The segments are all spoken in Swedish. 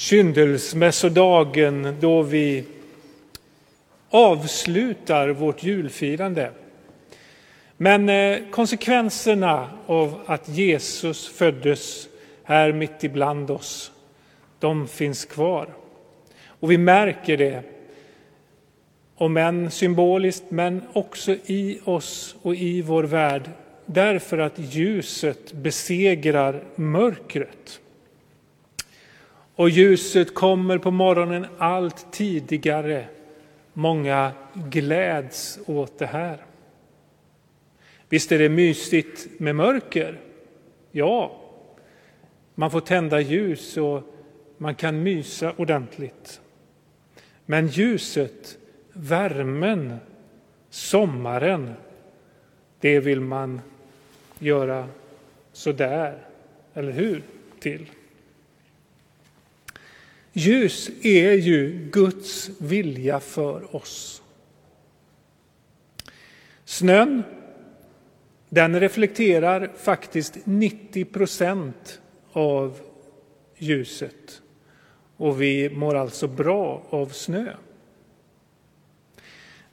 kyndelsmässodagen då vi avslutar vårt julfirande. Men eh, konsekvenserna av att Jesus föddes här mitt ibland oss, de finns kvar. Och vi märker det, om än symboliskt, men också i oss och i vår värld, därför att ljuset besegrar mörkret. Och ljuset kommer på morgonen allt tidigare. Många gläds åt det här. Visst är det mysigt med mörker? Ja, man får tända ljus och man kan mysa ordentligt. Men ljuset, värmen, sommaren, det vill man göra så där, eller hur? Till. Ljus är ju Guds vilja för oss. Snön, den reflekterar faktiskt 90 procent av ljuset och vi mår alltså bra av snö.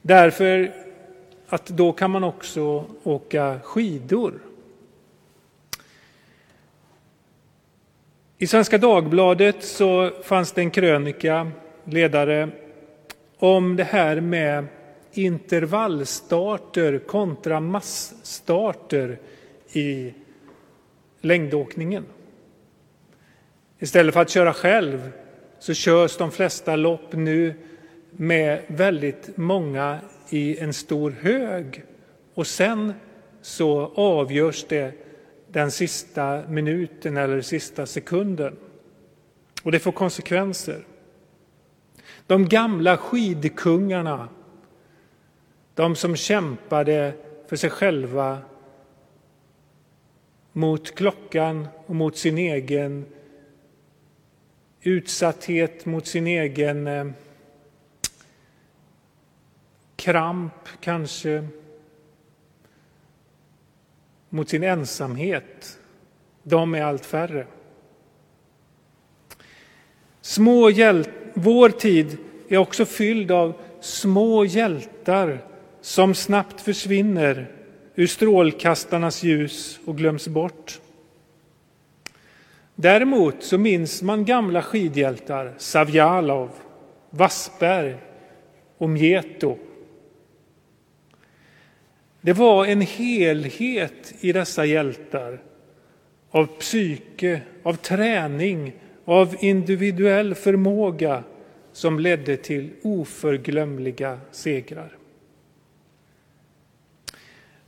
Därför att då kan man också åka skidor. I Svenska Dagbladet så fanns det en krönika, ledare, om det här med intervallstarter kontra massstarter i längdåkningen. Istället för att köra själv så körs de flesta lopp nu med väldigt många i en stor hög och sen så avgörs det den sista minuten eller sista sekunden. Och det får konsekvenser. De gamla skidkungarna, de som kämpade för sig själva mot klockan och mot sin egen utsatthet, mot sin egen eh, kramp kanske, mot sin ensamhet. De är allt färre. Små hjält Vår tid är också fylld av små hjältar som snabbt försvinner ur strålkastarnas ljus och glöms bort. Däremot så minns man gamla skidhjältar, Savjalov, Wassberg och Mieto. Det var en helhet i dessa hjältar av psyke, av träning, av individuell förmåga som ledde till oförglömliga segrar.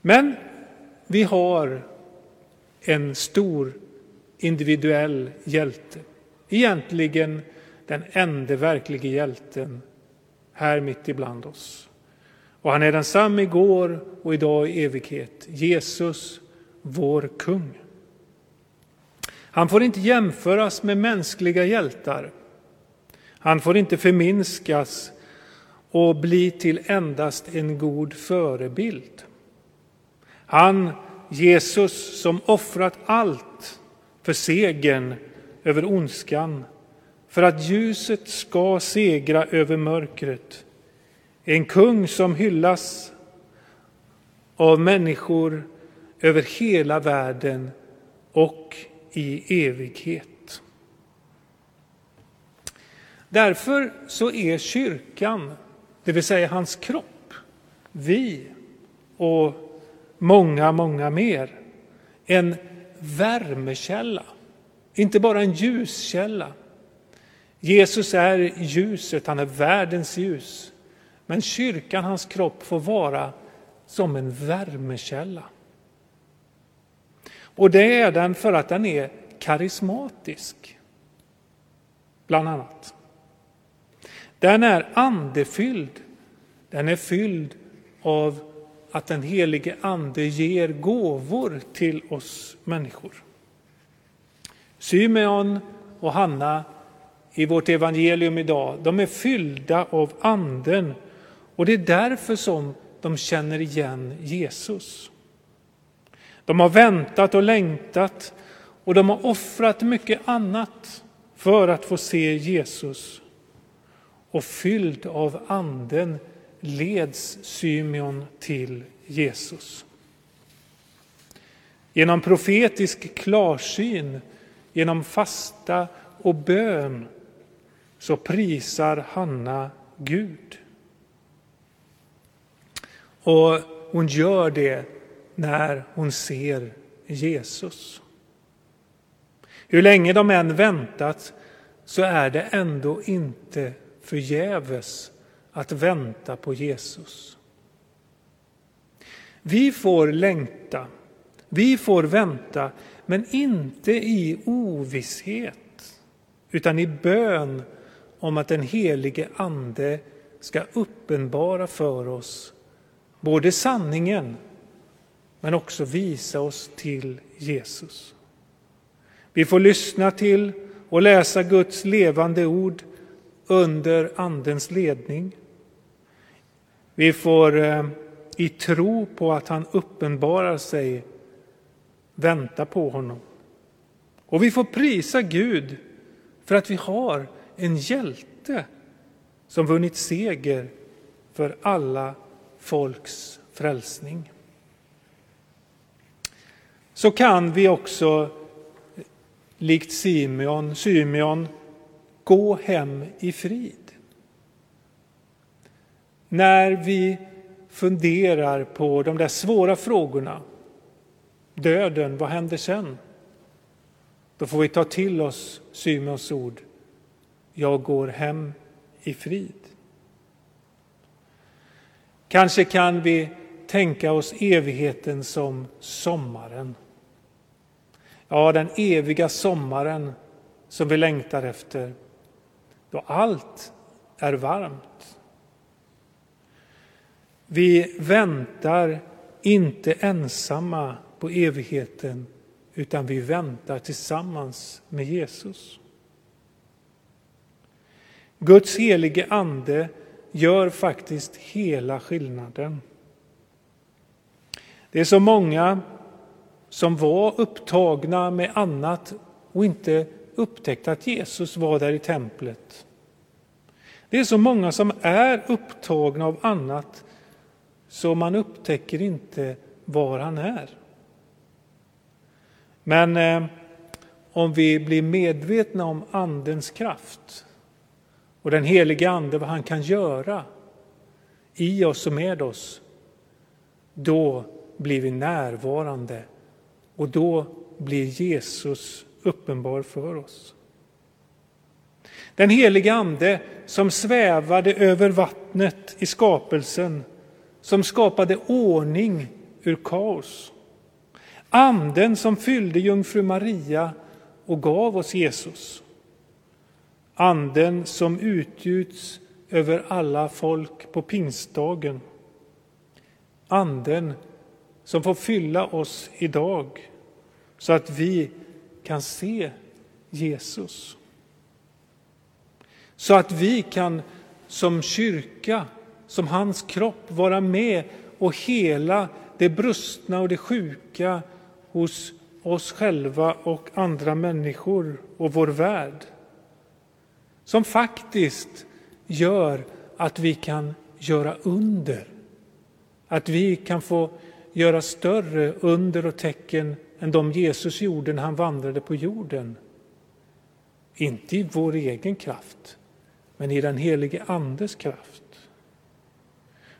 Men vi har en stor individuell hjälte. Egentligen den enda verkliga hjälten här mitt ibland oss. Och han är densamme igår och idag i evighet. Jesus, vår kung. Han får inte jämföras med mänskliga hjältar. Han får inte förminskas och bli till endast en god förebild. Han, Jesus, som offrat allt för segern över ondskan, för att ljuset ska segra över mörkret. En kung som hyllas av människor över hela världen och i evighet. Därför så är kyrkan, det vill säga hans kropp, vi och många, många mer, en värmekälla, inte bara en ljuskälla. Jesus är ljuset, han är världens ljus. Men kyrkan, hans kropp, får vara som en värmekälla. Och det är den för att den är karismatisk, bland annat. Den är andefylld. Den är fylld av att den helige Ande ger gåvor till oss människor. Symeon och Hanna i vårt evangelium idag, de är fyllda av Anden och det är därför som de känner igen Jesus. De har väntat och längtat och de har offrat mycket annat för att få se Jesus. Och fylld av anden leds Symeon till Jesus. Genom profetisk klarsyn, genom fasta och bön så prisar Hanna Gud. Och hon gör det när hon ser Jesus. Hur länge de än väntat så är det ändå inte förgäves att vänta på Jesus. Vi får längta, vi får vänta, men inte i ovisshet utan i bön om att den helige Ande ska uppenbara för oss både sanningen men också visa oss till Jesus. Vi får lyssna till och läsa Guds levande ord under Andens ledning. Vi får eh, i tro på att han uppenbarar sig vänta på honom. Och vi får prisa Gud för att vi har en hjälte som vunnit seger för alla folks frälsning. Så kan vi också, likt Simeon, Symeon, gå hem i frid. När vi funderar på de där svåra frågorna, döden, vad händer sen? Då får vi ta till oss Symeons ord. Jag går hem i frid. Kanske kan vi tänka oss evigheten som sommaren. Ja, den eviga sommaren som vi längtar efter, då allt är varmt. Vi väntar inte ensamma på evigheten utan vi väntar tillsammans med Jesus. Guds helige Ande gör faktiskt hela skillnaden. Det är så många som var upptagna med annat och inte upptäckte att Jesus var där i templet. Det är så många som är upptagna av annat så man upptäcker inte var han är. Men eh, om vi blir medvetna om Andens kraft och den helige Ande, vad han kan göra i oss och med oss, då blir vi närvarande och då blir Jesus uppenbar för oss. Den helige Ande som svävade över vattnet i skapelsen, som skapade ordning ur kaos. Anden som fyllde jungfru Maria och gav oss Jesus. Anden som utgjuts över alla folk på pingstdagen. Anden som får fylla oss idag så att vi kan se Jesus. Så att vi kan som kyrka, som hans kropp, vara med och hela det brustna och det sjuka hos oss själva och andra människor och vår värld. Som faktiskt gör att vi kan göra under. Att vi kan få göra större under och tecken än de Jesus gjorde när han vandrade på jorden. Inte i vår egen kraft, men i den helige Andes kraft.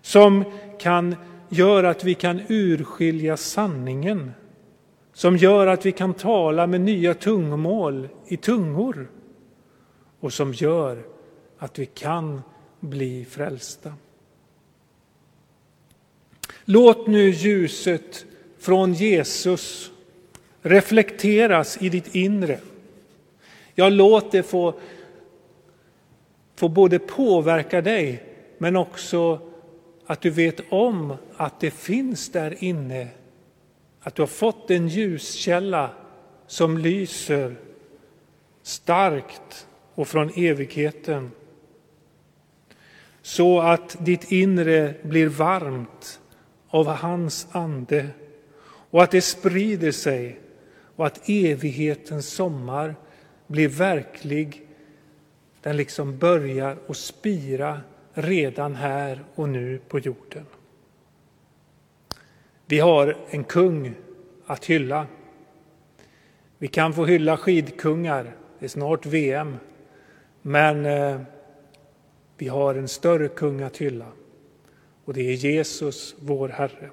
Som kan göra att vi kan urskilja sanningen. Som gör att vi kan tala med nya tungomål i tungor. Och som gör att vi kan bli frälsta. Låt nu ljuset från Jesus reflekteras i ditt inre. Ja, låt det få, få både påverka dig men också att du vet om att det finns där inne. Att du har fått en ljuskälla som lyser starkt och från evigheten. Så att ditt inre blir varmt av hans ande och att det sprider sig och att evighetens sommar blir verklig. Den liksom börjar och spira redan här och nu på jorden. Vi har en kung att hylla. Vi kan få hylla skidkungar, det är snart VM, men eh, vi har en större kung att hylla och det är Jesus, vår Herre.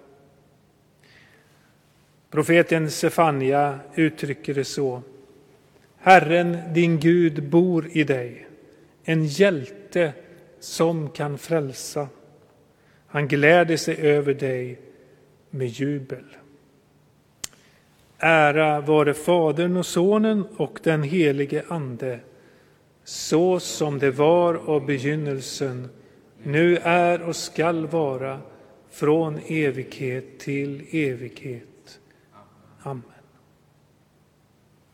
Profeten Sefania uttrycker det så. Herren, din Gud, bor i dig, en hjälte som kan frälsa. Han gläder sig över dig med jubel. Ära vare Fadern och Sonen och den helige Ande, så som det var av begynnelsen, nu är och skall vara, från evighet till evighet. Amen.